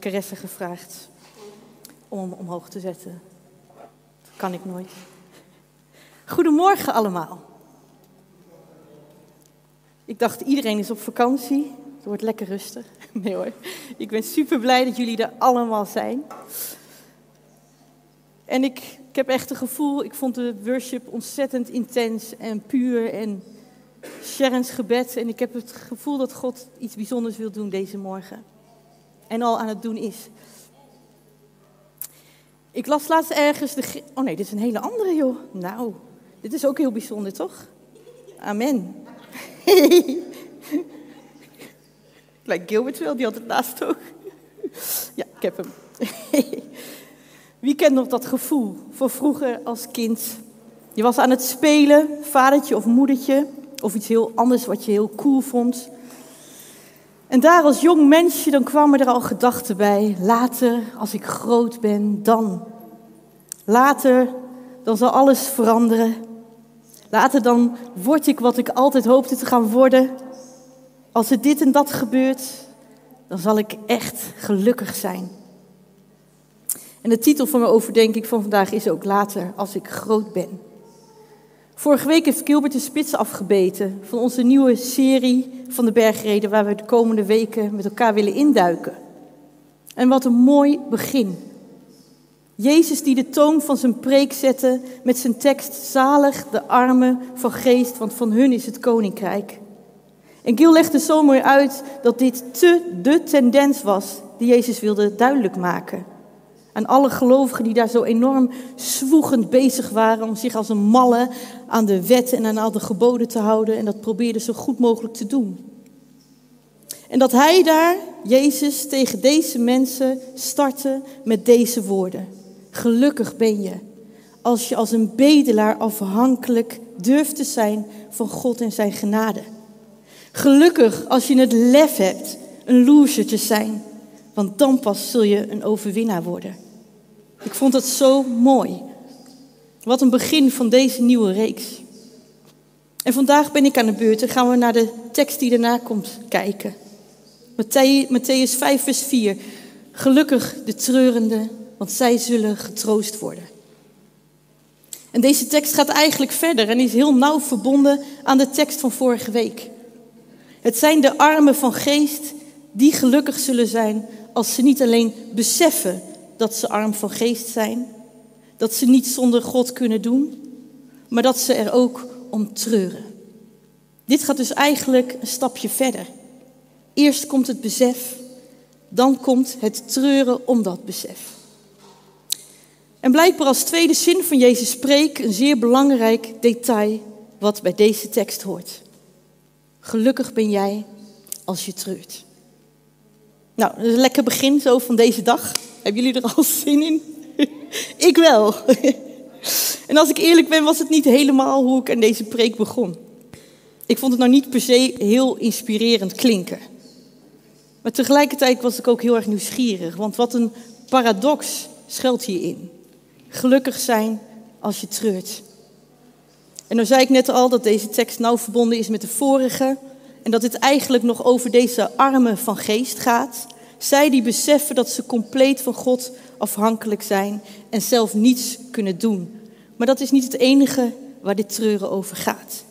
even gevraagd om omhoog te zetten. Dat kan ik nooit. Goedemorgen allemaal. Ik dacht, iedereen is op vakantie. Het wordt lekker rustig. Nee hoor. Ik ben super blij dat jullie er allemaal zijn. En ik, ik heb echt het gevoel, ik vond de worship ontzettend intens en puur en Sharon's gebed. En ik heb het gevoel dat God iets bijzonders wil doen deze morgen. En al aan het doen is. Ik las laatst ergens de. Oh nee, dit is een hele andere, joh. Nou, dit is ook heel bijzonder, toch? Amen. Lijkt Gilbert wel, die had het naast ook. Ja, ik heb hem. Wie kent nog dat gevoel van vroeger als kind? Je was aan het spelen, vadertje of moedertje, of iets heel anders wat je heel cool vond. En daar als jong mensje, dan kwamen er al gedachten bij. Later, als ik groot ben, dan. Later, dan zal alles veranderen. Later dan word ik wat ik altijd hoopte te gaan worden. Als er dit en dat gebeurt, dan zal ik echt gelukkig zijn. En de titel van mijn overdenking van vandaag is ook later, als ik groot ben. Vorige week heeft Gilbert de spits afgebeten van onze nieuwe serie van de bergreden, waar we de komende weken met elkaar willen induiken. En wat een mooi begin. Jezus die de toon van zijn preek zette met zijn tekst Zalig de armen van geest, want van hun is het koninkrijk. En Gil legde zo mooi uit dat dit te de tendens was die Jezus wilde duidelijk maken. Aan alle gelovigen die daar zo enorm zwoegend bezig waren om zich als een malle aan de wet en aan al de geboden te houden en dat probeerden zo goed mogelijk te doen. En dat hij daar, Jezus, tegen deze mensen startte met deze woorden. Gelukkig ben je als je als een bedelaar afhankelijk durft te zijn van God en zijn genade. Gelukkig als je het lef hebt een loser te zijn, want dan pas zul je een overwinnaar worden. Ik vond het zo mooi. Wat een begin van deze nieuwe reeks. En vandaag ben ik aan de beurt en gaan we naar de tekst die daarna komt kijken. Matthäus 5, vers 4. Gelukkig de treurende, want zij zullen getroost worden. En deze tekst gaat eigenlijk verder en is heel nauw verbonden aan de tekst van vorige week. Het zijn de armen van geest die gelukkig zullen zijn als ze niet alleen beseffen dat ze arm van geest zijn, dat ze niet zonder God kunnen doen, maar dat ze er ook om treuren. Dit gaat dus eigenlijk een stapje verder. Eerst komt het besef, dan komt het treuren om dat besef. En blijkbaar als tweede zin van Jezus spreek een zeer belangrijk detail wat bij deze tekst hoort. Gelukkig ben jij als je treurt. Nou, dat is een lekker begin zo van deze dag. Hebben jullie er al zin in? ik wel. en als ik eerlijk ben, was het niet helemaal hoe ik aan deze preek begon. Ik vond het nou niet per se heel inspirerend klinken. Maar tegelijkertijd was ik ook heel erg nieuwsgierig, want wat een paradox schuilt hierin. Gelukkig zijn als je treurt. En nou zei ik net al dat deze tekst nauw verbonden is met de vorige en dat dit eigenlijk nog over deze armen van geest gaat. Zij die beseffen dat ze compleet van God afhankelijk zijn en zelf niets kunnen doen. Maar dat is niet het enige waar dit treuren over gaat.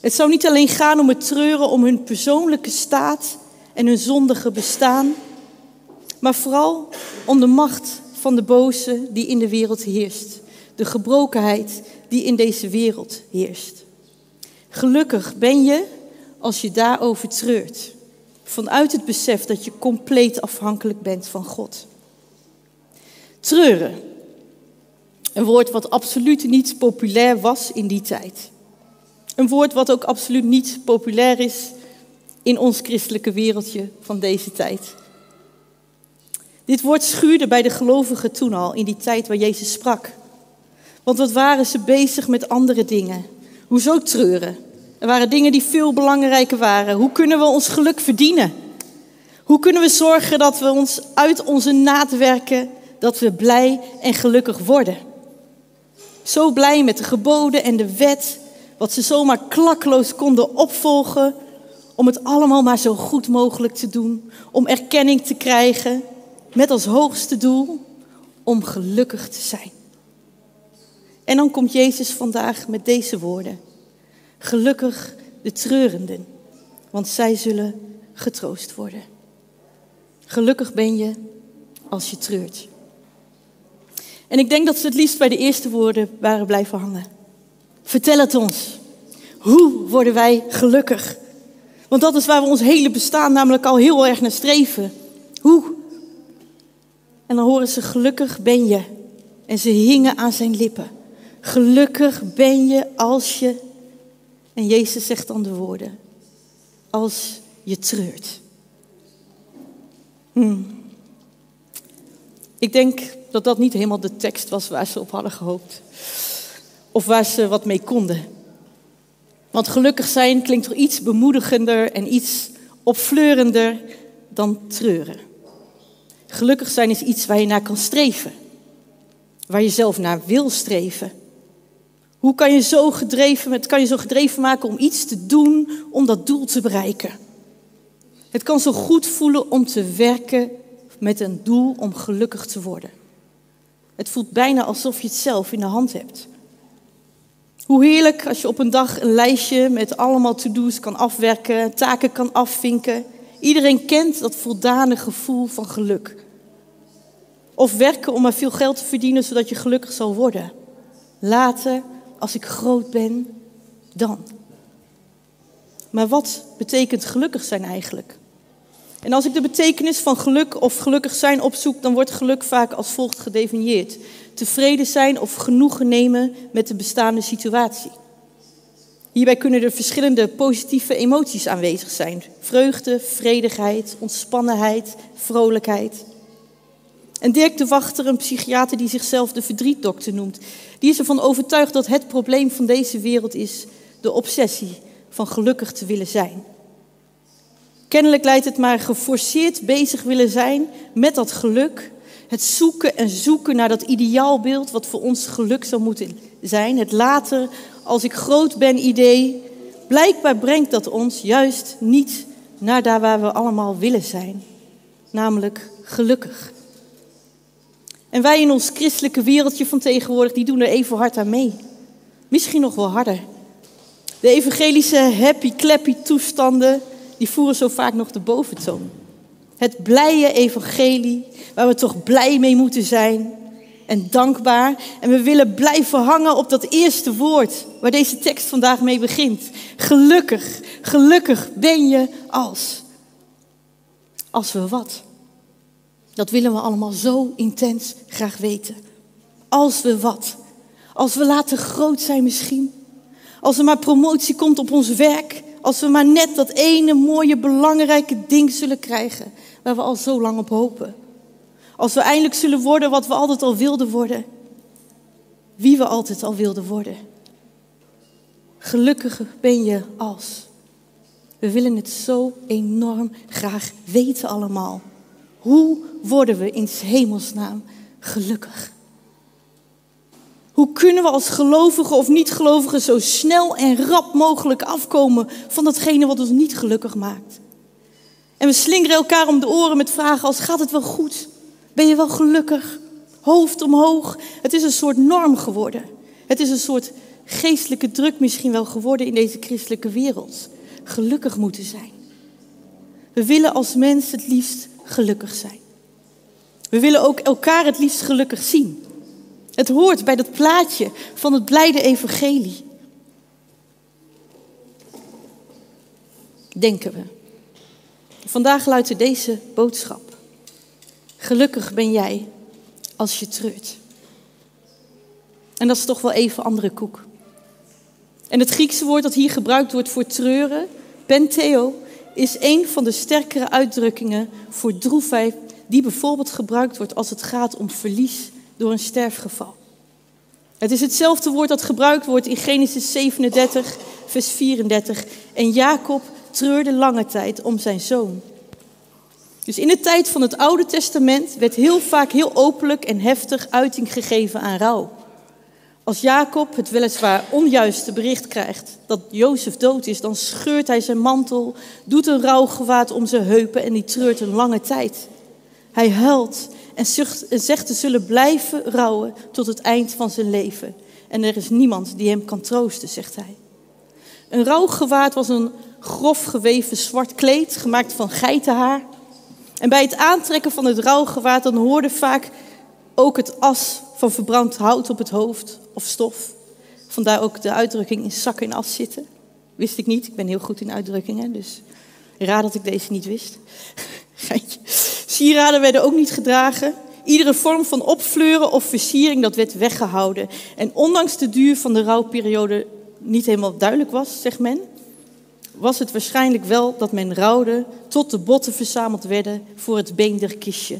Het zou niet alleen gaan om het treuren om hun persoonlijke staat en hun zondige bestaan, maar vooral om de macht van de boze die in de wereld heerst. De gebrokenheid die in deze wereld heerst. Gelukkig ben je als je daarover treurt. Vanuit het besef dat je compleet afhankelijk bent van God. Treuren. Een woord wat absoluut niet populair was in die tijd. Een woord wat ook absoluut niet populair is in ons christelijke wereldje van deze tijd. Dit woord schuurde bij de gelovigen toen al, in die tijd waar Jezus sprak. Want wat waren ze bezig met andere dingen? Hoezo treuren? Er waren dingen die veel belangrijker waren. Hoe kunnen we ons geluk verdienen? Hoe kunnen we zorgen dat we ons uit onze naad werken, dat we blij en gelukkig worden? Zo blij met de geboden en de wet, wat ze zomaar klakloos konden opvolgen, om het allemaal maar zo goed mogelijk te doen, om erkenning te krijgen, met als hoogste doel om gelukkig te zijn. En dan komt Jezus vandaag met deze woorden. Gelukkig de treurenden, want zij zullen getroost worden. Gelukkig ben je als je treurt. En ik denk dat ze het liefst bij de eerste woorden waren blijven hangen. Vertel het ons. Hoe worden wij gelukkig? Want dat is waar we ons hele bestaan namelijk al heel erg naar streven. Hoe? En dan horen ze gelukkig ben je. En ze hingen aan zijn lippen. Gelukkig ben je als je. En Jezus zegt dan de woorden. Als je treurt. Hmm. Ik denk dat dat niet helemaal de tekst was waar ze op hadden gehoopt. Of waar ze wat mee konden. Want gelukkig zijn klinkt toch iets bemoedigender en iets opfleurender dan treuren. Gelukkig zijn is iets waar je naar kan streven. Waar je zelf naar wil streven. Hoe kan je zo gedreven, kan je zo gedreven maken om iets te doen om dat doel te bereiken? Het kan zo goed voelen om te werken met een doel om gelukkig te worden. Het voelt bijna alsof je het zelf in de hand hebt. Hoe heerlijk als je op een dag een lijstje met allemaal to-do's kan afwerken, taken kan afvinken. Iedereen kent dat voldane gevoel van geluk. Of werken om maar veel geld te verdienen zodat je gelukkig zal worden. Later, als ik groot ben, dan. Maar wat betekent gelukkig zijn eigenlijk? En als ik de betekenis van geluk of gelukkig zijn opzoek, dan wordt geluk vaak als volgt gedefinieerd. Tevreden zijn of genoegen nemen met de bestaande situatie. Hierbij kunnen er verschillende positieve emoties aanwezig zijn. Vreugde, vredigheid, ontspannenheid, vrolijkheid. En Dirk de Wachter, een psychiater die zichzelf de verdrietdokter noemt, die is ervan overtuigd dat het probleem van deze wereld is de obsessie van gelukkig te willen zijn. Kennelijk leidt het maar geforceerd bezig willen zijn met dat geluk. Het zoeken en zoeken naar dat ideaalbeeld wat voor ons geluk zou moeten zijn. Het later, als ik groot ben idee. Blijkbaar brengt dat ons juist niet naar daar waar we allemaal willen zijn. Namelijk gelukkig. En wij in ons christelijke wereldje van tegenwoordig, die doen er even hard aan mee. Misschien nog wel harder. De evangelische happy-clappy toestanden die voeren zo vaak nog de boventoon. Het blije evangelie, waar we toch blij mee moeten zijn en dankbaar. En we willen blijven hangen op dat eerste woord waar deze tekst vandaag mee begint. Gelukkig, gelukkig ben je als. Als we wat? Dat willen we allemaal zo intens graag weten. Als we wat? Als we laten groot zijn misschien. Als er maar promotie komt op ons werk. Als we maar net dat ene mooie, belangrijke ding zullen krijgen waar we al zo lang op hopen. Als we eindelijk zullen worden wat we altijd al wilden worden. Wie we altijd al wilden worden. Gelukkig ben je als. We willen het zo enorm graag weten allemaal. Hoe worden we in hemelsnaam gelukkig? Hoe kunnen we als gelovigen of niet-gelovigen zo snel en rap mogelijk afkomen van datgene wat ons niet gelukkig maakt? En we slingeren elkaar om de oren met vragen als gaat het wel goed? Ben je wel gelukkig? Hoofd omhoog. Het is een soort norm geworden. Het is een soort geestelijke druk misschien wel geworden in deze christelijke wereld. Gelukkig moeten zijn. We willen als mens het liefst gelukkig zijn. We willen ook elkaar het liefst gelukkig zien. Het hoort bij dat plaatje van het blijde evangelie. Denken we. Vandaag luidt er deze boodschap. Gelukkig ben jij als je treurt. En dat is toch wel even andere koek. En het Griekse woord dat hier gebruikt wordt voor treuren, penteo, is een van de sterkere uitdrukkingen voor droefheid die bijvoorbeeld gebruikt wordt als het gaat om verlies door een sterfgeval. Het is hetzelfde woord dat gebruikt wordt in Genesis 37, vers 34. En Jacob treurde lange tijd om zijn zoon. Dus in de tijd van het Oude Testament werd heel vaak heel openlijk en heftig uiting gegeven aan rouw. Als Jacob het weliswaar onjuiste bericht krijgt dat Jozef dood is, dan scheurt hij zijn mantel, doet een rouwgewaad om zijn heupen en die treurt een lange tijd. Hij huilt en zegt te zullen blijven rouwen tot het eind van zijn leven. En er is niemand die hem kan troosten, zegt hij. Een rouwgewaad was een grof geweven zwart kleed, gemaakt van geitenhaar. En bij het aantrekken van het rouwgewaad dan hoorde vaak ook het as van verbrand hout op het hoofd of stof. Vandaar ook de uitdrukking in zak en as zitten. Wist ik niet, ik ben heel goed in uitdrukkingen, dus raar dat ik deze niet wist. Sieraden werden ook niet gedragen. Iedere vorm van opfleuren of versiering dat werd weggehouden. En ondanks de duur van de rouwperiode niet helemaal duidelijk was, zegt men, was het waarschijnlijk wel dat men rouwde tot de botten verzameld werden voor het been der kistje.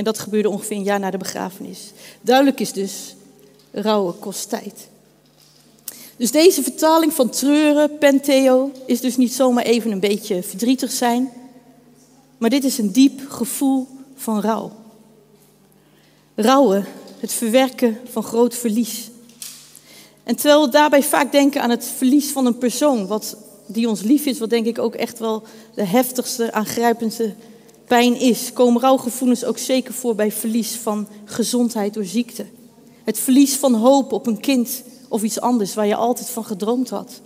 En dat gebeurde ongeveer een jaar na de begrafenis. Duidelijk is dus, rouwen kost tijd. Dus deze vertaling van treuren, penteo, is dus niet zomaar even een beetje verdrietig zijn. Maar dit is een diep gevoel van rouw. Rouwen, het verwerken van groot verlies. En terwijl we daarbij vaak denken aan het verlies van een persoon, wat, die ons lief is, wat denk ik ook echt wel de heftigste, aangrijpendste pijn is, komen rouwgevoelens ook zeker voor bij verlies van gezondheid door ziekte. Het verlies van hoop op een kind of iets anders waar je altijd van gedroomd had.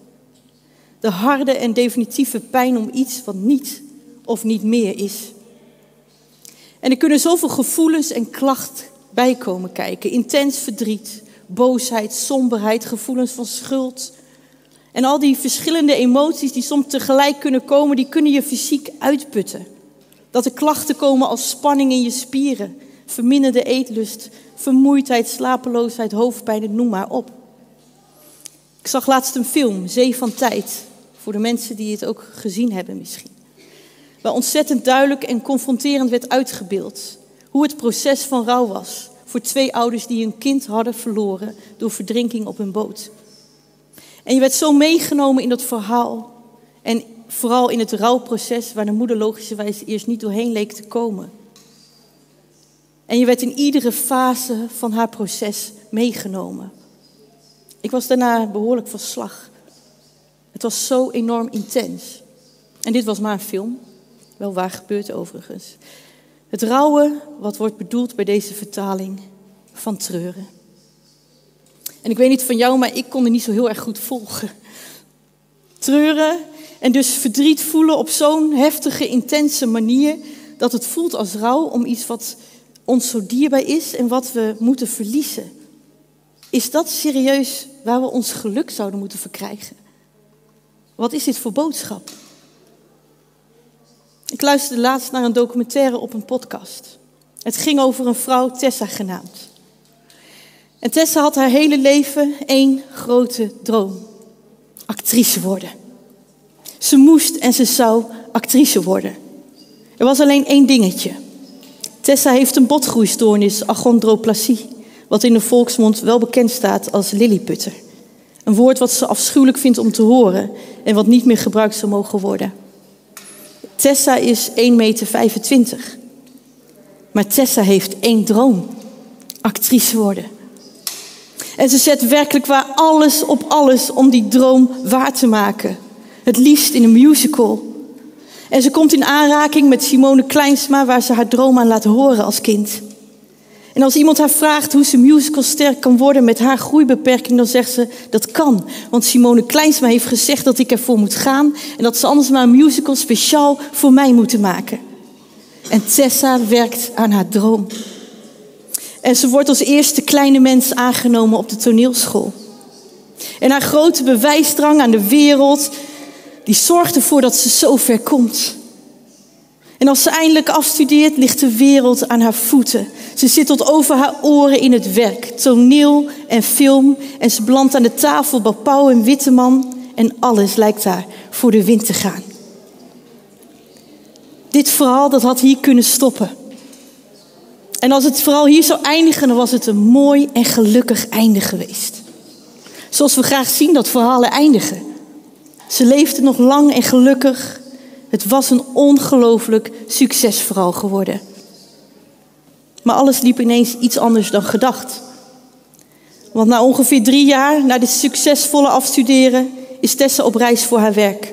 De harde en definitieve pijn om iets wat niet of niet meer is. En er kunnen zoveel gevoelens en klachten bij komen kijken. Intens verdriet, boosheid, somberheid, gevoelens van schuld. En al die verschillende emoties die soms tegelijk kunnen komen, die kunnen je fysiek uitputten. Dat er klachten komen als spanning in je spieren, verminderde eetlust, vermoeidheid, slapeloosheid, hoofdpijn, noem maar op. Ik zag laatst een film, Zee van Tijd, voor de mensen die het ook gezien hebben misschien. Waar ontzettend duidelijk en confronterend werd uitgebeeld hoe het proces van rouw was voor twee ouders die hun kind hadden verloren door verdrinking op een boot. En je werd zo meegenomen in dat verhaal en vooral in het rouwproces waar de moeder logischerwijs eerst niet doorheen leek te komen. En je werd in iedere fase van haar proces meegenomen. Ik was daarna behoorlijk van slag. Het was zo enorm intens. En dit was maar een film. Wel waar gebeurt overigens. Het rouwen, wat wordt bedoeld bij deze vertaling van treuren. En ik weet niet van jou, maar ik kon er niet zo heel erg goed volgen. Treuren en dus verdriet voelen op zo'n heftige, intense manier dat het voelt als rouw om iets wat ons zo dierbaar is en wat we moeten verliezen. Is dat serieus waar we ons geluk zouden moeten verkrijgen? Wat is dit voor boodschap? Ik luisterde laatst naar een documentaire op een podcast. Het ging over een vrouw, Tessa genaamd. En Tessa had haar hele leven één grote droom: actrice worden. Ze moest en ze zou actrice worden. Er was alleen één dingetje. Tessa heeft een botgroeistoornis, achondroplasie, wat in de volksmond wel bekend staat als lilliputter. Een woord wat ze afschuwelijk vindt om te horen en wat niet meer gebruikt zou mogen worden. Tessa is 1,25 meter. Maar Tessa heeft één droom: actrice worden. En ze zet werkelijk waar alles op alles om die droom waar te maken. Het liefst in een musical. En ze komt in aanraking met Simone Kleinsma, waar ze haar droom aan laat horen als kind. En als iemand haar vraagt hoe ze musicalster kan worden met haar groeibeperking, dan zegt ze dat kan. Want Simone Kleinsma heeft gezegd dat ik ervoor moet gaan en dat ze anders maar een musical speciaal voor mij moeten maken. En Tessa werkt aan haar droom. En ze wordt als eerste kleine mens aangenomen op de toneelschool. En haar grote bewijsdrang aan de wereld, die zorgt ervoor dat ze zo ver komt. En als ze eindelijk afstudeert, ligt de wereld aan haar voeten. Ze zit tot over haar oren in het werk, toneel en film. En ze belandt aan de tafel bij Pauw en Witteman. En alles lijkt haar voor de wind te gaan. Dit verhaal dat had hier kunnen stoppen. En als het vooral hier zou eindigen, dan was het een mooi en gelukkig einde geweest. Zoals we graag zien dat verhalen eindigen. Ze leefde nog lang en gelukkig. Het was een ongelooflijk succesverhaal geworden. Maar alles liep ineens iets anders dan gedacht. Want na ongeveer drie jaar, na dit succesvolle afstuderen, is Tessa op reis voor haar werk.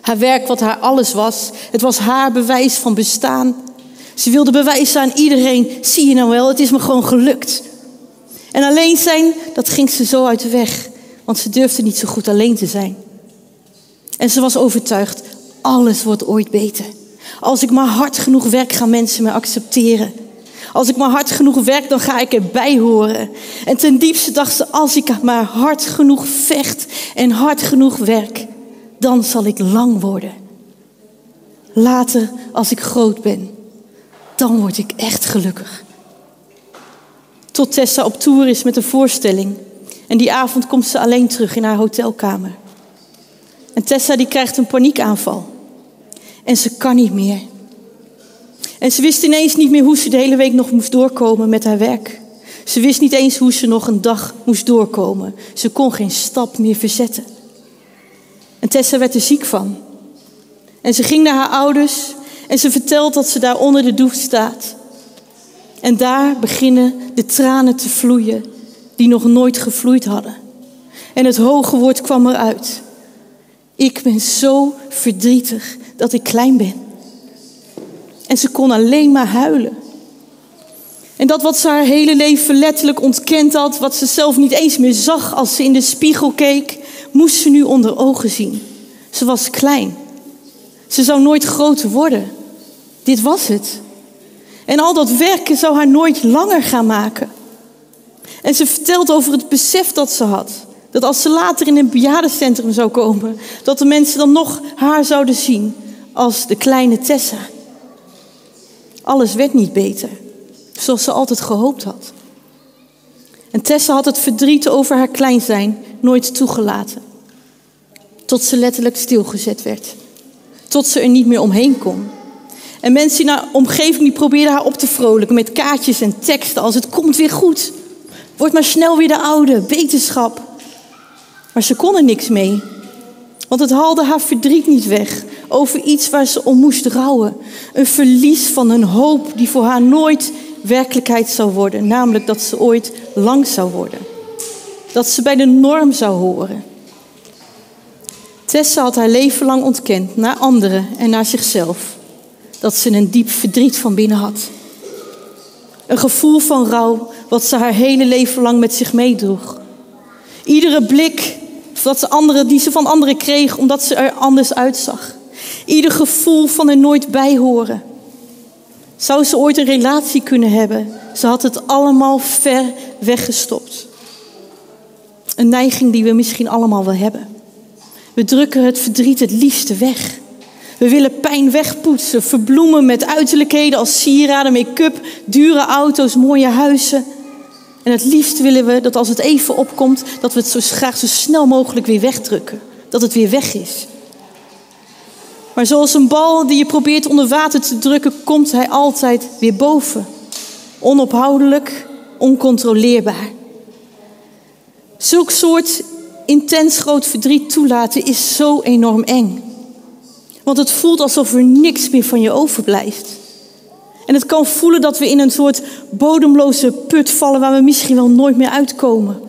Haar werk wat haar alles was. Het was haar bewijs van bestaan. Ze wilde bewijzen aan iedereen, zie je nou wel, het is me gewoon gelukt. En alleen zijn, dat ging ze zo uit de weg. Want ze durfde niet zo goed alleen te zijn. En ze was overtuigd, alles wordt ooit beter. Als ik maar hard genoeg werk, gaan mensen me accepteren. Als ik maar hard genoeg werk, dan ga ik erbij horen. En ten diepste dacht ze, als ik maar hard genoeg vecht en hard genoeg werk, dan zal ik lang worden. Later, als ik groot ben, dan word ik echt gelukkig. Tot Tessa op tour is met een voorstelling. En die avond komt ze alleen terug in haar hotelkamer. En Tessa die krijgt een paniekaanval. En ze kan niet meer. En ze wist ineens niet meer hoe ze de hele week nog moest doorkomen met haar werk. Ze wist niet eens hoe ze nog een dag moest doorkomen. Ze kon geen stap meer verzetten. En Tessa werd er ziek van. En ze ging naar haar ouders en ze vertelt dat ze daar onder de douche staat. En daar beginnen de tranen te vloeien die nog nooit gevloeid hadden. En het hoge woord kwam eruit. Ik ben zo verdrietig dat ik klein ben. En ze kon alleen maar huilen. En dat wat ze haar hele leven letterlijk ontkend had, wat ze zelf niet eens meer zag als ze in de spiegel keek, moest ze nu onder ogen zien. Ze was klein. Ze zou nooit groter worden. Dit was het. En al dat werken zou haar nooit langer gaan maken. En ze vertelt over het besef dat ze had. Dat als ze later in een bejaardencentrum zou komen, dat de mensen dan nog haar zouden zien als de kleine Tessa. Alles werd niet beter, zoals ze altijd gehoopt had. En Tessa had het verdriet over haar klein zijn nooit toegelaten. Tot ze letterlijk stilgezet werd. Tot ze er niet meer omheen kon. En mensen in haar omgeving die probeerden haar op te vrolijken met kaartjes en teksten als het komt weer goed. Word maar snel weer de oude, wetenschap. Maar ze kon er niks mee. Want het haalde haar verdriet niet weg over iets waar ze om moest rouwen. Een verlies van een hoop die voor haar nooit werkelijkheid zou worden. Namelijk dat ze ooit lang zou worden. Dat ze bij de norm zou horen. Tessa had haar leven lang ontkend naar anderen en naar zichzelf. Dat ze een diep verdriet van binnen had. Een gevoel van rouw wat ze haar hele leven lang met zich meedroeg. Iedere blik dat ze anderen, die ze van anderen kreeg omdat ze er anders uitzag. Ieder gevoel van er nooit bij horen. Zou ze ooit een relatie kunnen hebben? Ze had het allemaal ver weggestopt. Een neiging die we misschien allemaal wel hebben. We drukken het verdriet het liefste weg. We willen pijn wegpoetsen, verbloemen met uiterlijkheden als sieraden, make-up, dure auto's, mooie huizen. En het liefst willen we dat als het even opkomt, dat we het zo graag zo snel mogelijk weer wegdrukken. Dat het weer weg is. Maar zoals een bal die je probeert onder water te drukken, komt hij altijd weer boven. Onophoudelijk, oncontroleerbaar. Zulk soort intens groot verdriet toelaten is zo enorm eng. Want het voelt alsof er niks meer van je overblijft. En het kan voelen dat we in een soort bodemloze put vallen waar we misschien wel nooit meer uitkomen.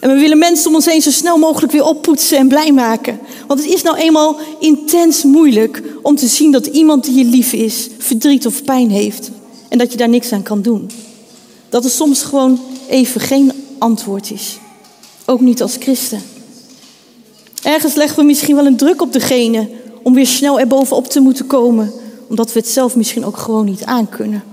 En we willen mensen om ons heen zo snel mogelijk weer oppoetsen en blij maken. Want het is nou eenmaal intens moeilijk om te zien dat iemand die je lief is, verdriet of pijn heeft. En dat je daar niks aan kan doen. Dat er soms gewoon even geen antwoord is. Ook niet als christen. Ergens leggen we misschien wel een druk op degene om weer snel erbovenop te moeten komen, omdat we het zelf misschien ook gewoon niet aankunnen.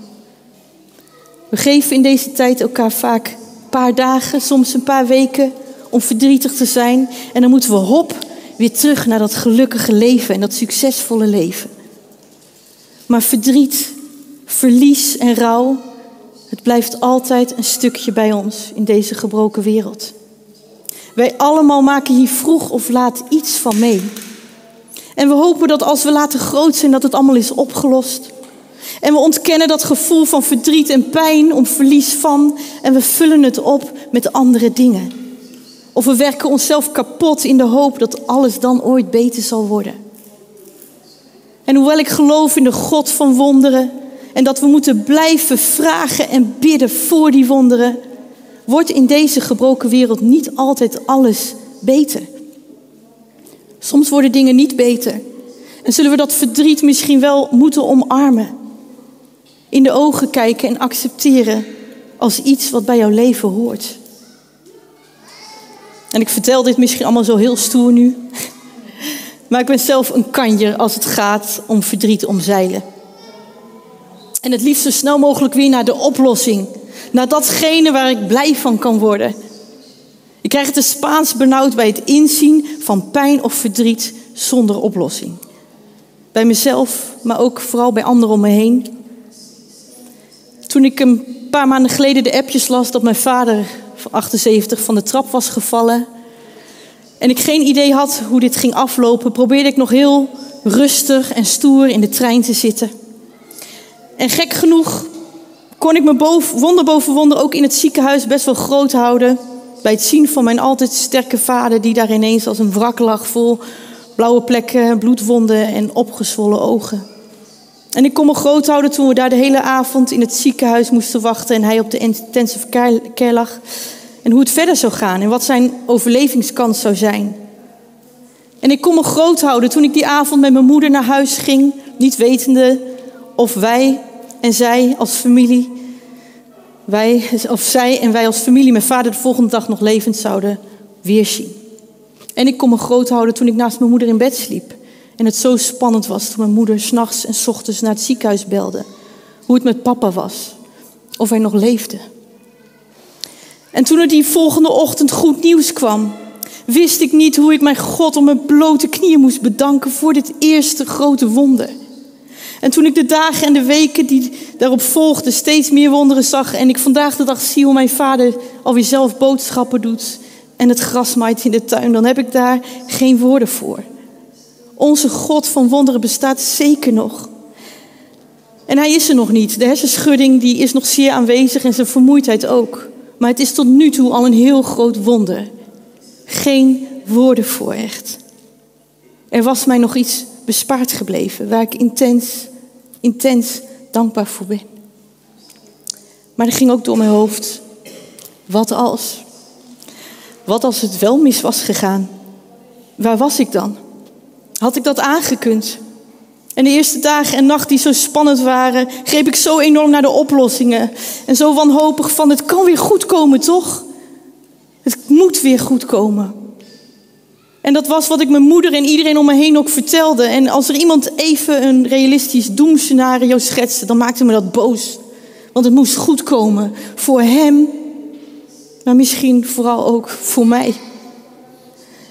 We geven in deze tijd elkaar vaak een paar dagen, soms een paar weken om verdrietig te zijn. En dan moeten we hop weer terug naar dat gelukkige leven en dat succesvolle leven. Maar verdriet, verlies en rouw, het blijft altijd een stukje bij ons in deze gebroken wereld. Wij allemaal maken hier vroeg of laat iets van mee. En we hopen dat als we laten groot zijn, dat het allemaal is opgelost. En we ontkennen dat gevoel van verdriet en pijn om verlies van. En we vullen het op met andere dingen. Of we werken onszelf kapot in de hoop dat alles dan ooit beter zal worden. En hoewel ik geloof in de God van wonderen en dat we moeten blijven vragen en bidden voor die wonderen, wordt in deze gebroken wereld niet altijd alles beter. Soms worden dingen niet beter. En zullen we dat verdriet misschien wel moeten omarmen. In de ogen kijken en accepteren als iets wat bij jouw leven hoort. En ik vertel dit misschien allemaal zo heel stoer nu. Maar ik ben zelf een kanjer als het gaat om verdriet omzeilen. En het liefst zo snel mogelijk weer naar de oplossing. Naar datgene waar ik blij van kan worden. Krijg de Spaans benauwd bij het inzien van pijn of verdriet zonder oplossing. Bij mezelf, maar ook vooral bij anderen om me heen. Toen ik een paar maanden geleden de appjes las dat mijn vader van 78 van de trap was gevallen. En ik geen idee had hoe dit ging aflopen, probeerde ik nog heel rustig en stoer in de trein te zitten. En gek genoeg kon ik me boven, wonder boven wonder ook in het ziekenhuis best wel groot houden. Bij het zien van mijn altijd sterke vader, die daar ineens als een wrak lag, vol blauwe plekken, bloedwonden en opgezwollen ogen. En ik kon me groot houden toen we daar de hele avond in het ziekenhuis moesten wachten en hij op de intensive care lag. En hoe het verder zou gaan en wat zijn overlevingskans zou zijn. En ik kon me groot houden toen ik die avond met mijn moeder naar huis ging, niet wetende of wij en zij als familie, wij, of zij en wij als familie mijn vader de volgende dag nog levend zouden weerzien. En ik kon me groot houden toen ik naast mijn moeder in bed sliep. En het zo spannend was toen mijn moeder s'nachts en s ochtends naar het ziekenhuis belde. Hoe het met papa was. Of hij nog leefde. En toen er die volgende ochtend goed nieuws kwam, wist ik niet hoe ik mijn God op mijn blote knieën moest bedanken voor dit eerste grote wonder. En toen ik de dagen en de weken die daarop volgden steeds meer wonderen zag en ik vandaag de dag zie hoe mijn vader alweer zelf boodschappen doet en het gras maait in de tuin, dan heb ik daar geen woorden voor. Onze God van wonderen bestaat zeker nog. En hij is er nog niet. De hersenschudding die is nog zeer aanwezig en zijn vermoeidheid ook. Maar het is tot nu toe al een heel groot wonder. Geen woorden voor echt. Er was mij nog iets bespaard gebleven waar ik intens, intens dankbaar voor ben. Maar er ging ook door mijn hoofd. Wat als? Wat als het wel mis was gegaan? Waar was ik dan? Had ik dat aangekund? En de eerste dagen en nachten die zo spannend waren, greep ik zo enorm naar de oplossingen. En zo wanhopig van, het kan weer goed komen, toch? Het moet weer goed komen. En dat was wat ik mijn moeder en iedereen om me heen ook vertelde. En als er iemand even een realistisch doemscenario schetste, dan maakte me dat boos. Want het moest goed komen voor hem, maar misschien vooral ook voor mij.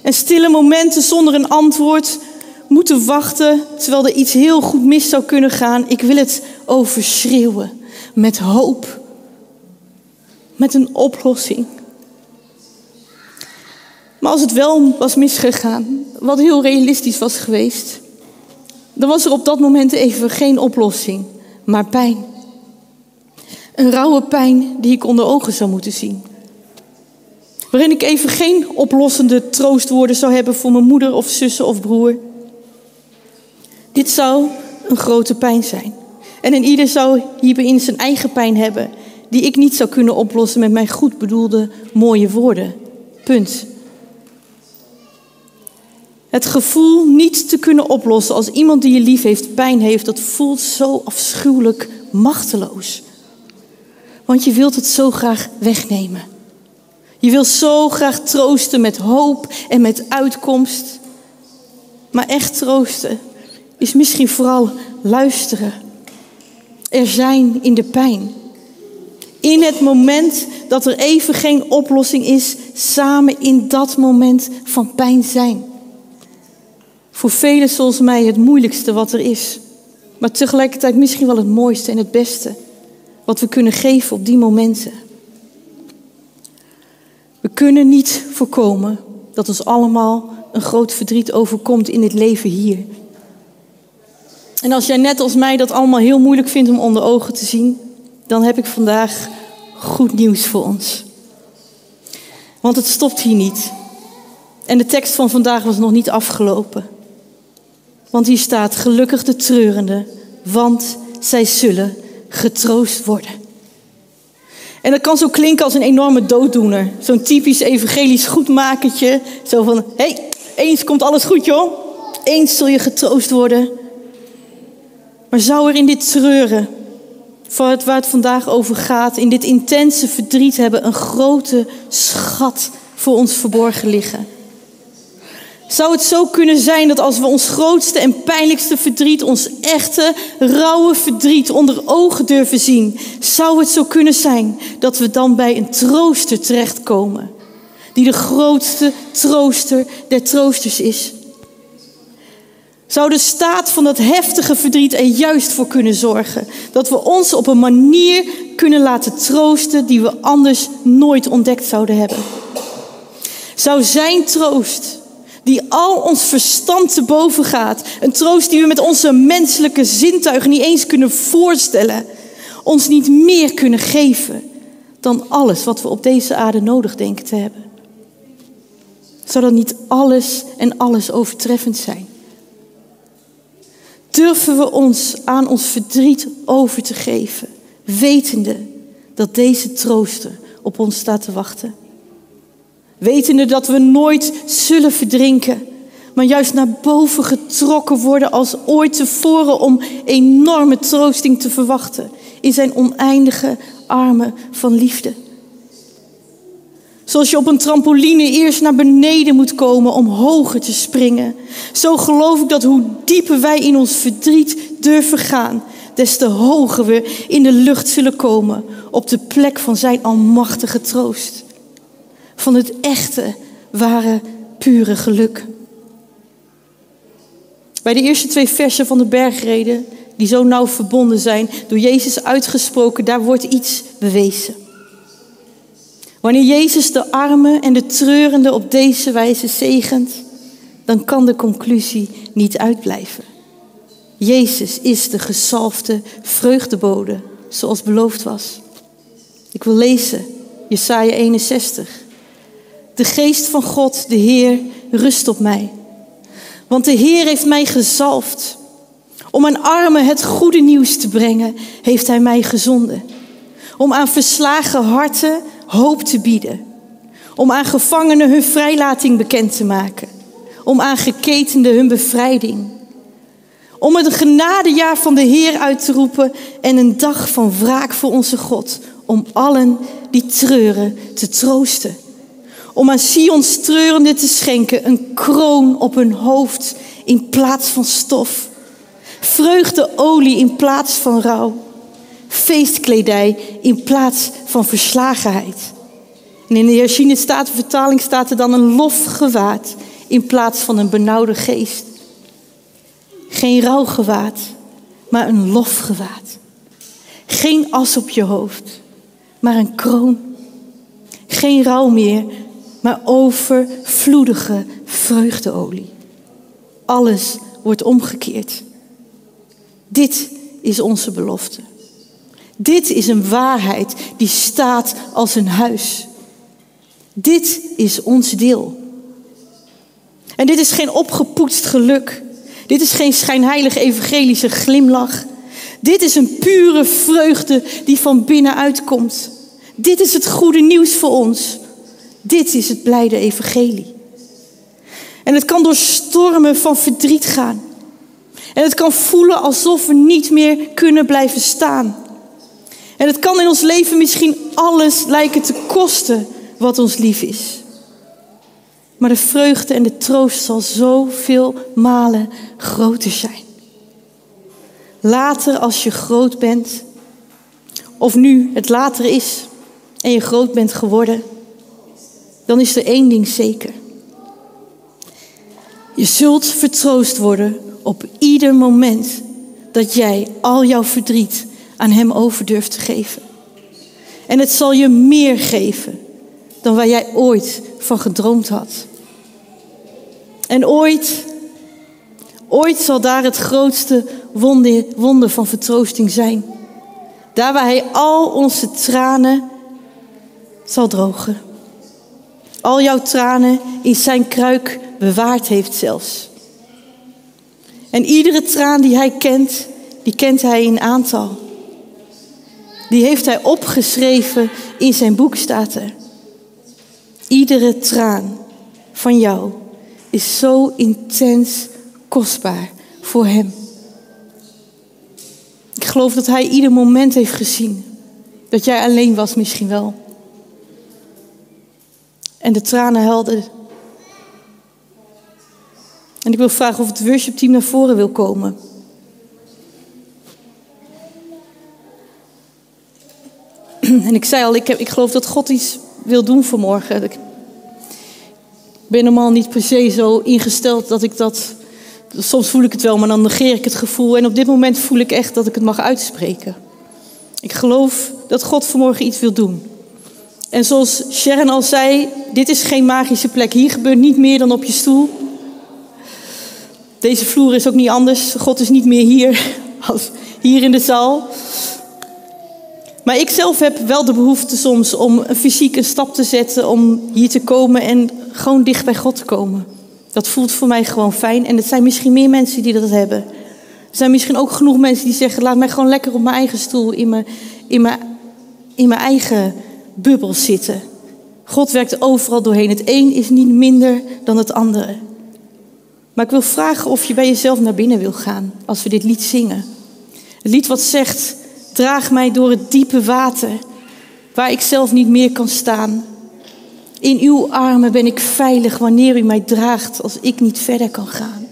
En stille momenten zonder een antwoord, moeten wachten terwijl er iets heel goed mis zou kunnen gaan. Ik wil het overschreeuwen met hoop, met een oplossing. Maar als het wel was misgegaan, wat heel realistisch was geweest, dan was er op dat moment even geen oplossing, maar pijn. Een rauwe pijn die ik onder ogen zou moeten zien. Waarin ik even geen oplossende troostwoorden zou hebben voor mijn moeder of zussen of broer. Dit zou een grote pijn zijn. En een ieder zou hierbij zijn eigen pijn hebben, die ik niet zou kunnen oplossen met mijn goed bedoelde mooie woorden. Punt. Het gevoel niet te kunnen oplossen als iemand die je lief heeft pijn heeft, dat voelt zo afschuwelijk machteloos. Want je wilt het zo graag wegnemen. Je wilt zo graag troosten met hoop en met uitkomst. Maar echt troosten is misschien vooral luisteren. Er zijn in de pijn. In het moment dat er even geen oplossing is, samen in dat moment van pijn zijn. Voor velen zoals mij het moeilijkste wat er is, maar tegelijkertijd misschien wel het mooiste en het beste wat we kunnen geven op die momenten. We kunnen niet voorkomen dat ons allemaal een groot verdriet overkomt in dit leven hier. En als jij net als mij dat allemaal heel moeilijk vindt om onder ogen te zien, dan heb ik vandaag goed nieuws voor ons. Want het stopt hier niet. En de tekst van vandaag was nog niet afgelopen. Want hier staat gelukkig de treurende, want zij zullen getroost worden. En dat kan zo klinken als een enorme dooddoener. Zo'n typisch evangelisch goedmakertje. Zo van, hé, hey, eens komt alles goed joh. Eens zul je getroost worden. Maar zou er in dit treuren, waar het vandaag over gaat, in dit intense verdriet hebben, een grote schat voor ons verborgen liggen? Zou het zo kunnen zijn dat als we ons grootste en pijnlijkste verdriet, ons echte, rauwe verdriet onder ogen durven zien, zou het zo kunnen zijn dat we dan bij een trooster terechtkomen, die de grootste trooster der troosters is? Zou de staat van dat heftige verdriet er juist voor kunnen zorgen dat we ons op een manier kunnen laten troosten die we anders nooit ontdekt zouden hebben? Zou zijn troost die al ons verstand te boven gaat. Een troost die we met onze menselijke zintuigen niet eens kunnen voorstellen. Ons niet meer kunnen geven dan alles wat we op deze aarde nodig denken te hebben. Zou dat niet alles en alles overtreffend zijn? Durven we ons aan ons verdriet over te geven, wetende dat deze trooster op ons staat te wachten? Wetende dat we nooit zullen verdrinken, maar juist naar boven getrokken worden als ooit tevoren om enorme troosting te verwachten in zijn oneindige armen van liefde. Zoals je op een trampoline eerst naar beneden moet komen om hoger te springen. Zo geloof ik dat hoe dieper wij in ons verdriet durven gaan, des te hoger we in de lucht zullen komen op de plek van zijn almachtige troost van het echte, ware, pure geluk. Bij de eerste twee versen van de bergreden, die zo nauw verbonden zijn, door Jezus uitgesproken, daar wordt iets bewezen. Wanneer Jezus de armen en de treurenden op deze wijze zegent, dan kan de conclusie niet uitblijven. Jezus is de gezalfde vreugdebode, zoals beloofd was. Ik wil lezen, Jesaja 61. De geest van God, de Heer, rust op mij. Want de Heer heeft mij gezalfd. Om aan armen het goede nieuws te brengen, heeft Hij mij gezonden. Om aan verslagen harten hoop te bieden. Om aan gevangenen hun vrijlating bekend te maken. Om aan geketenden hun bevrijding. Om het genadejaar van de Heer uit te roepen en een dag van wraak voor onze God. Om allen die treuren te troosten om aan Sion's treurende te schenken een kroon op hun hoofd in plaats van stof. Vreugdeolie in plaats van rouw. Feestkledij in plaats van verslagenheid. En in de Herziene Statenvertaling staat er dan een lofgewaad in plaats van een benauwde geest. Geen rouwgewaad, maar een lofgewaad. Geen as op je hoofd, maar een kroon. Geen rouw meer, maar overvloedige vreugdeolie. Alles wordt omgekeerd. Dit is onze belofte. Dit is een waarheid die staat als een huis. Dit is ons deel. En dit is geen opgepoetst geluk. Dit is geen schijnheilige evangelische glimlach. Dit is een pure vreugde die van binnenuit komt. Dit is het goede nieuws voor ons. Dit is het blijde evangelie. En het kan door stormen van verdriet gaan. En het kan voelen alsof we niet meer kunnen blijven staan. En het kan in ons leven misschien alles lijken te kosten wat ons lief is. Maar de vreugde en de troost zal zoveel malen groter zijn. Later als je groot bent, of nu het later is en je groot bent geworden dan is er één ding zeker. Je zult vertroost worden op ieder moment dat jij al jouw verdriet aan Hem over durft te geven. En het zal je meer geven dan waar jij ooit van gedroomd had. En ooit, ooit zal daar het grootste wonder, wonder van vertroosting zijn. Daar waar Hij al onze tranen zal drogen al jouw tranen in zijn kruik bewaard heeft zelfs. En iedere traan die hij kent, die kent hij in aantal. Die heeft hij opgeschreven in zijn boek, staat er. Iedere traan van jou is zo intens kostbaar voor hem. Ik geloof dat hij ieder moment heeft gezien. Dat jij alleen was misschien wel. En de tranen helden. En ik wil vragen of het worshipteam naar voren wil komen. En ik zei al, ik, heb, ik geloof dat God iets wil doen vanmorgen. Ik ben normaal niet per se zo ingesteld dat ik dat. Soms voel ik het wel, maar dan negeer ik het gevoel. En op dit moment voel ik echt dat ik het mag uitspreken. Ik geloof dat God vanmorgen iets wil doen. En zoals Sharon al zei, dit is geen magische plek. Hier gebeurt niet meer dan op je stoel. Deze vloer is ook niet anders. God is niet meer hier als hier in de zaal. Maar ik zelf heb wel de behoefte soms om een fysieke stap te zetten, om hier te komen en gewoon dicht bij God te komen. Dat voelt voor mij gewoon fijn. En het zijn misschien meer mensen die dat hebben. Er zijn misschien ook genoeg mensen die zeggen: laat mij gewoon lekker op mijn eigen stoel, in mijn, in mijn, in mijn eigen bubbel zitten. God werkt overal doorheen. Het een is niet minder dan het andere. Maar ik wil vragen of je bij jezelf naar binnen wil gaan als we dit lied zingen. Het lied wat zegt: Draag mij door het diepe water, waar ik zelf niet meer kan staan. In uw armen ben ik veilig wanneer u mij draagt als ik niet verder kan gaan.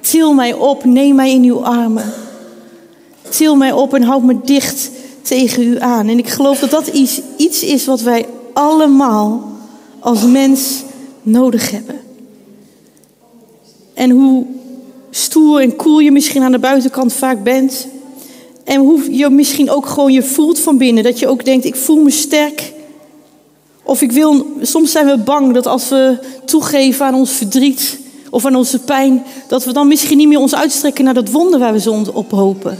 Til mij op, neem mij in uw armen. Til mij op en houd me dicht tegen u aan. En ik geloof dat dat iets, iets is wat wij allemaal als mens nodig hebben. En hoe stoer en cool je misschien aan de buitenkant vaak bent. En hoe je misschien ook gewoon je voelt van binnen. Dat je ook denkt, ik voel me sterk. Of ik wil, soms zijn we bang dat als we toegeven aan ons verdriet of aan onze pijn, dat we dan misschien niet meer ons uitstrekken naar dat wonder waar we zo op hopen.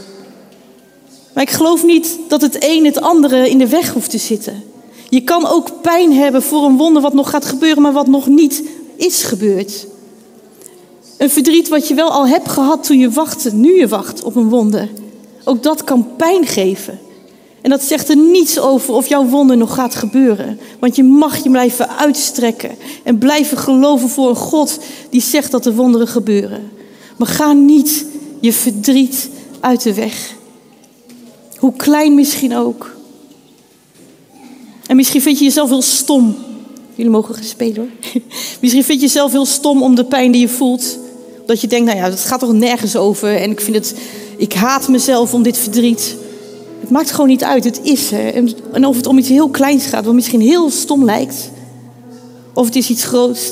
Maar ik geloof niet dat het een het andere in de weg hoeft te zitten. Je kan ook pijn hebben voor een wonder wat nog gaat gebeuren, maar wat nog niet is gebeurd. Een verdriet wat je wel al hebt gehad toen je wachtte, nu je wacht op een wonder. Ook dat kan pijn geven. En dat zegt er niets over of jouw wonder nog gaat gebeuren. Want je mag je blijven uitstrekken en blijven geloven voor een God die zegt dat er wonderen gebeuren. Maar ga niet je verdriet uit de weg. Hoe klein misschien ook. En misschien vind je jezelf heel stom. Jullie mogen spelen hoor. Misschien vind je jezelf heel stom om de pijn die je voelt. Dat je denkt, nou ja, dat gaat toch nergens over. En ik vind het, ik haat mezelf om dit verdriet. Het maakt gewoon niet uit, het is er. En of het om iets heel kleins gaat, wat misschien heel stom lijkt. Of het is iets groots.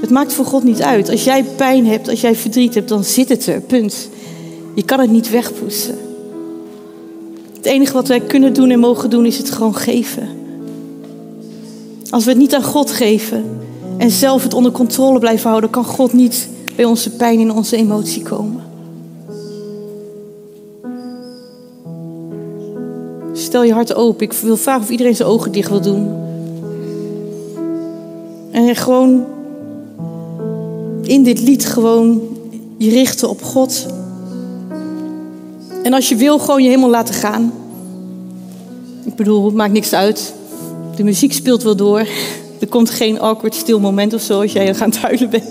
Het maakt voor God niet uit. Als jij pijn hebt, als jij verdriet hebt, dan zit het er. Punt. Je kan het niet wegpoetsen. Het enige wat wij kunnen doen en mogen doen, is het gewoon geven. Als we het niet aan God geven en zelf het onder controle blijven houden, kan God niet bij onze pijn en onze emotie komen. Stel je hart open. Ik wil vragen of iedereen zijn ogen dicht wil doen. En gewoon in dit lied gewoon je richten op God. En als je wil, gewoon je helemaal laten gaan. Ik bedoel, het maakt niks uit. De muziek speelt wel door. Er komt geen awkward stil moment of zo als jij gaan huilen bent.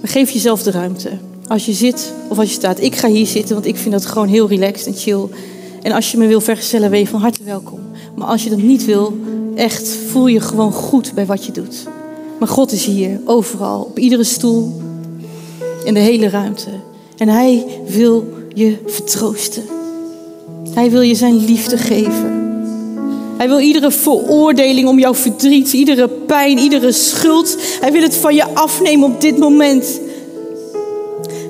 Maar geef jezelf de ruimte. Als je zit of als je staat. Ik ga hier zitten, want ik vind dat gewoon heel relaxed en chill. En als je me wil vergezellen, ben je van harte welkom. Maar als je dat niet wil, echt voel je gewoon goed bij wat je doet. Maar God is hier, overal, op iedere stoel, in de hele ruimte. En Hij wil je vertroosten. Hij wil je zijn liefde geven. Hij wil iedere veroordeling om jouw verdriet, iedere pijn, iedere schuld. Hij wil het van je afnemen op dit moment.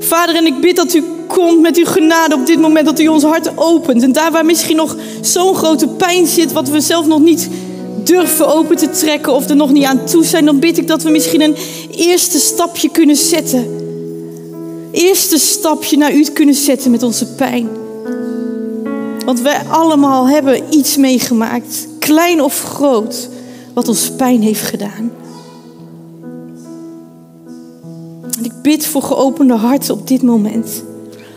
Vader, en ik bid dat u komt met uw genade op dit moment, dat u ons hart opent. En daar waar misschien nog zo'n grote pijn zit, wat we zelf nog niet durven open te trekken of er nog niet aan toe zijn, dan bid ik dat we misschien een eerste stapje kunnen zetten. Eerste stapje naar u kunnen zetten met onze pijn. Want wij allemaal hebben iets meegemaakt, klein of groot, wat ons pijn heeft gedaan. En ik bid voor geopende harten op dit moment.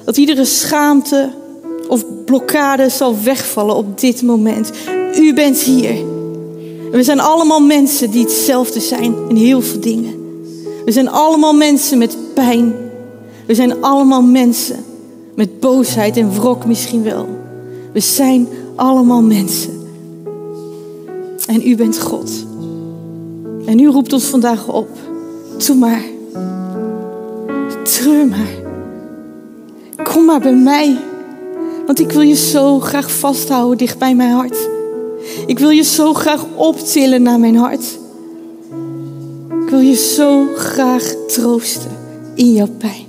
Dat iedere schaamte of blokkade zal wegvallen op dit moment. U bent hier. we zijn allemaal mensen die hetzelfde zijn in heel veel dingen. We zijn allemaal mensen met pijn. We zijn allemaal mensen met boosheid en wrok misschien wel. We zijn allemaal mensen. En u bent God. En u roept ons vandaag op. Doe maar. Treur maar. Kom maar bij mij. Want ik wil je zo graag vasthouden dicht bij mijn hart. Ik wil je zo graag optillen naar mijn hart. Ik wil je zo graag troosten in jouw pijn.